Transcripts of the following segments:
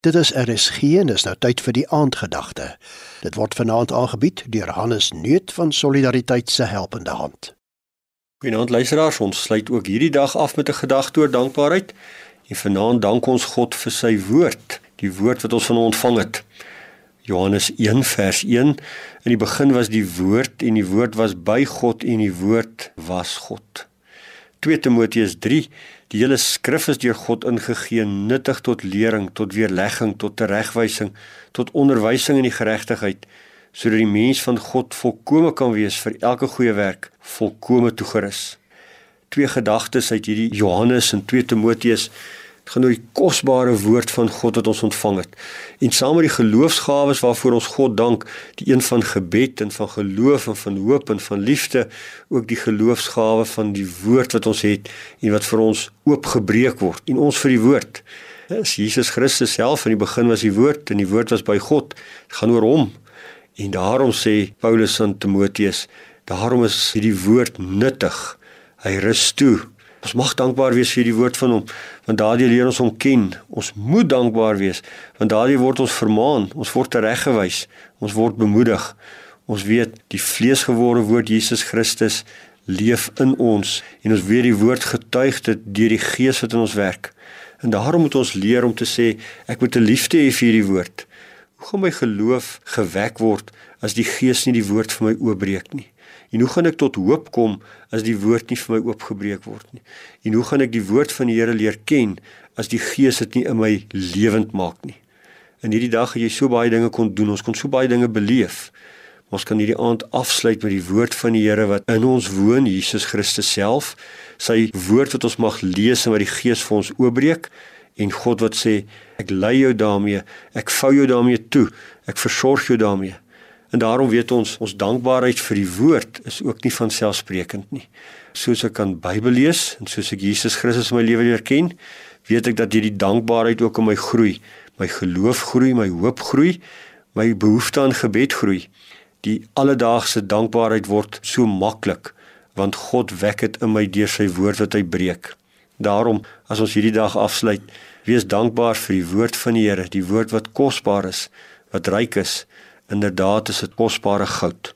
Dit is RSG en is nou tyd vir die aandgedagte. Dit word vanaand aangebied deur Hannes Neut van Solidariteit se helpende hand. Goeienaand luisteraars, ons sluit ook hierdie dag af met 'n gedagte oor dankbaarheid. En vanaand dank ons God vir sy woord, die woord wat ons van hom ontvang het. Johannes 1 vers 1 In die begin was die woord en die woord was by God en die woord was God. 2 Timoteus 3 Die hele skrif is deur God ingegee, nuttig tot lering, tot weerlegging, tot teregwysing, tot onderwysing in die geregtigheid, sodat die mens van God volkome kan wees vir elke goeie werk, volkome toegerus. Twee gedagtes uit hierdie Johannes en 2 Timoteus gaan oor die kosbare woord van God wat ons ontvang het. En saam met die geloofsgawes waarvoor ons God dank, die een van gebed en van geloof en van hoop en van liefde, ook die geloofsgawe van die woord wat ons het en wat vir ons oopgebreek word. En ons vir die woord. Dis Jesus Christus self in die begin was die woord en die woord was by God. Dit gaan oor hom. En daarom sê Paulus aan Timoteus, daarom is hierdie woord nuttig. Hy rus toe Ons mag dankbaar wees vir die woord van hom, want daardie leer ons hom ken. Ons moet dankbaar wees, want daardie word ons vermaan, ons word tereggewys, ons word bemoedig. Ons weet die vleesgeworde woord Jesus Christus leef in ons en ons weet die woord getuig dit deur die gees wat in ons werk. En daarom moet ons leer om te sê ek moet 'n liefde hê vir hierdie woord. Hoe gaan my geloof gewek word as die gees nie die woord vir my oopbreek nie? En hoe gaan ek tot hoop kom as die woord nie vir my oopgebreek word nie? En hoe gaan ek die woord van die Here leer ken as die Gees dit nie in my lewend maak nie? In hierdie dag het jy so baie dinge kon doen, ons kon so baie dinge beleef. Ons kan hierdie aand afsluit met die woord van die Here wat in ons woon, Jesus Christus self. Sy woord wat ons mag lees en wat die Gees vir ons oopbreek en God wat sê ek lei jou daarmee, ek vou jou daarmee toe, ek versorg jou daarmee. En daarom weet ons ons dankbaarheid vir die woord is ook nie van selfsprekend nie. Soos ek kan Bybel lees en soos ek Jesus Christus in my lewe leer ken, weet ek dat hierdie dankbaarheid ook in my groei. My geloof groei, my hoop groei, my behoefte aan gebed groei. Die alledaagse dankbaarheid word so maklik want God wek dit in my deur sy woord wat hy breek. Daarom as ons hierdie dag afsluit, wees dankbaar vir die woord van die Here, die woord wat kosbaar is, wat ryk is Inderdaad is dit kosbare goud.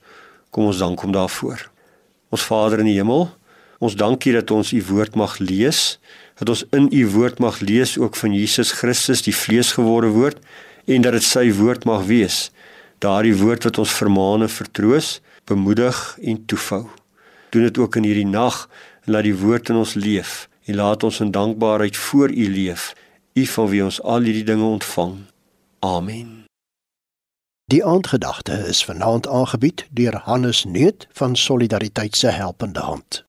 Kom ons dank hom daarvoor. Ons Vader in die hemel, ons dankie dat ons u woord mag lees, dat ons in u woord mag lees ook van Jesus Christus, die vleesgeworde woord en dat dit sy woord mag wees. Daardie woord wat ons vermaan en vertroos, bemoedig en toefou. Doen dit ook in hierdie nag en laat die woord in ons leef en laat ons in dankbaarheid voor u leef, u van wie ons al hierdie dinge ontvang. Amen. Die aandgedagte is vanaand aangebied deur Hannes Neut van Solidariteit se helpende hand.